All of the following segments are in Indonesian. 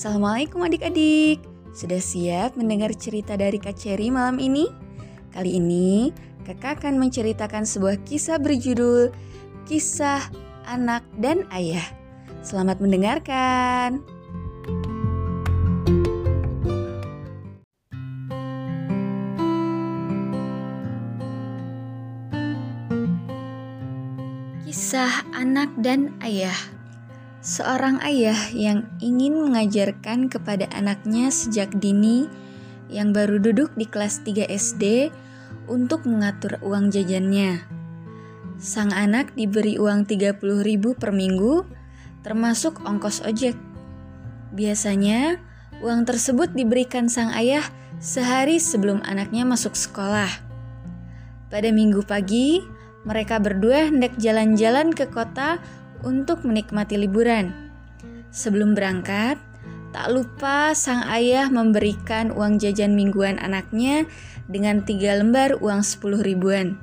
Assalamualaikum adik-adik. Sudah siap mendengar cerita dari Kak Cherry malam ini? Kali ini kakak akan menceritakan sebuah kisah berjudul Kisah Anak dan Ayah. Selamat mendengarkan. Kisah Anak dan Ayah Seorang ayah yang ingin mengajarkan kepada anaknya sejak dini yang baru duduk di kelas 3 SD untuk mengatur uang jajannya. Sang anak diberi uang 30 ribu per minggu termasuk ongkos ojek. Biasanya uang tersebut diberikan sang ayah sehari sebelum anaknya masuk sekolah. Pada minggu pagi, mereka berdua hendak jalan-jalan ke kota untuk menikmati liburan. Sebelum berangkat, tak lupa sang ayah memberikan uang jajan mingguan anaknya dengan tiga lembar uang sepuluh ribuan.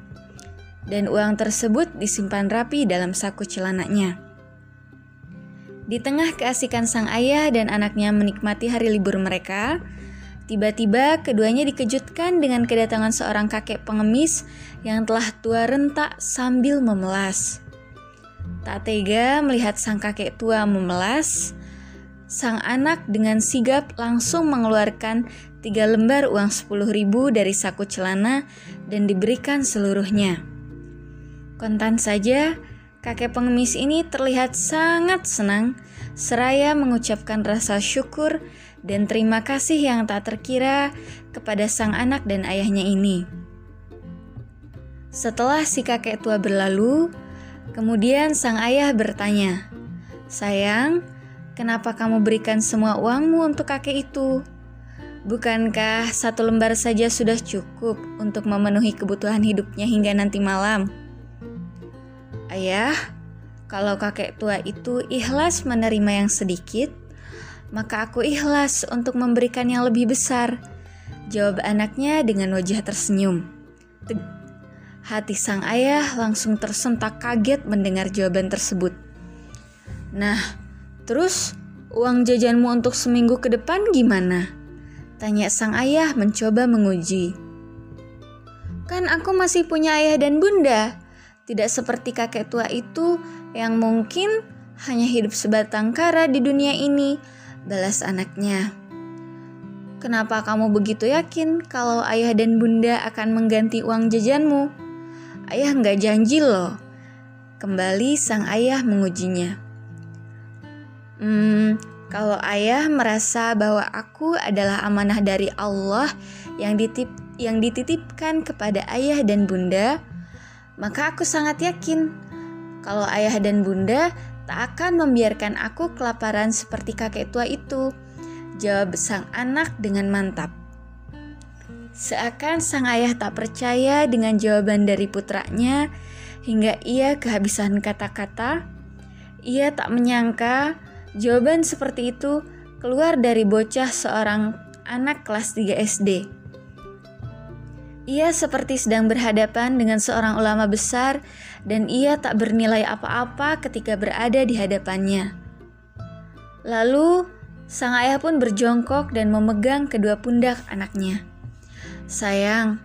Dan uang tersebut disimpan rapi dalam saku celananya. Di tengah keasikan sang ayah dan anaknya menikmati hari libur mereka, tiba-tiba keduanya dikejutkan dengan kedatangan seorang kakek pengemis yang telah tua rentak sambil memelas. Tak tega melihat sang kakek tua memelas, sang anak dengan sigap langsung mengeluarkan tiga lembar uang sepuluh ribu dari saku celana dan diberikan seluruhnya. Kontan saja, kakek pengemis ini terlihat sangat senang seraya mengucapkan rasa syukur dan terima kasih yang tak terkira kepada sang anak dan ayahnya ini. Setelah si kakek tua berlalu, Kemudian sang ayah bertanya, "Sayang, kenapa kamu berikan semua uangmu untuk kakek itu? Bukankah satu lembar saja sudah cukup untuk memenuhi kebutuhan hidupnya hingga nanti malam?" Ayah, kalau kakek tua itu ikhlas menerima yang sedikit, maka aku ikhlas untuk memberikan yang lebih besar. Jawab anaknya dengan wajah tersenyum. Hati sang ayah langsung tersentak kaget mendengar jawaban tersebut. Nah, terus uang jajanmu untuk seminggu ke depan gimana? Tanya sang ayah mencoba menguji. Kan aku masih punya ayah dan bunda, tidak seperti kakek tua itu yang mungkin hanya hidup sebatang kara di dunia ini, balas anaknya. Kenapa kamu begitu yakin kalau ayah dan bunda akan mengganti uang jajanmu? Ayah nggak janji loh. Kembali sang ayah mengujinya. Hmm, kalau ayah merasa bahwa aku adalah amanah dari Allah yang ditip yang dititipkan kepada ayah dan bunda, maka aku sangat yakin kalau ayah dan bunda tak akan membiarkan aku kelaparan seperti kakek tua itu. Jawab sang anak dengan mantap. Seakan sang ayah tak percaya dengan jawaban dari putranya, hingga ia kehabisan kata-kata. Ia tak menyangka jawaban seperti itu keluar dari bocah seorang anak kelas 3 SD. Ia seperti sedang berhadapan dengan seorang ulama besar dan ia tak bernilai apa-apa ketika berada di hadapannya. Lalu, sang ayah pun berjongkok dan memegang kedua pundak anaknya. Sayang,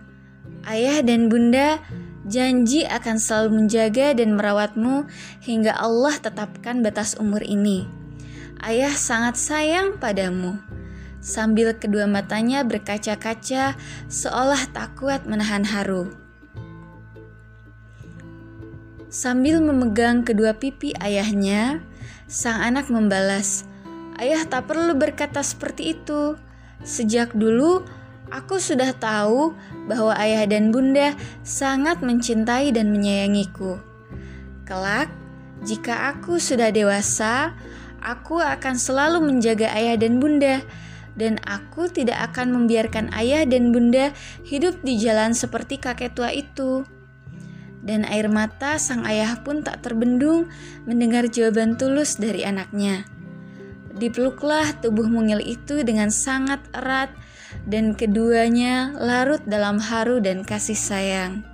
ayah dan bunda janji akan selalu menjaga dan merawatmu hingga Allah tetapkan batas umur ini. Ayah sangat sayang padamu. Sambil kedua matanya berkaca-kaca seolah tak kuat menahan haru. Sambil memegang kedua pipi ayahnya, sang anak membalas, "Ayah tak perlu berkata seperti itu. Sejak dulu Aku sudah tahu bahwa ayah dan bunda sangat mencintai dan menyayangiku. Kelak, jika aku sudah dewasa, aku akan selalu menjaga ayah dan bunda, dan aku tidak akan membiarkan ayah dan bunda hidup di jalan seperti kakek tua itu. Dan air mata sang ayah pun tak terbendung mendengar jawaban tulus dari anaknya. Dipeluklah tubuh mungil itu dengan sangat erat dan keduanya larut dalam haru dan kasih sayang.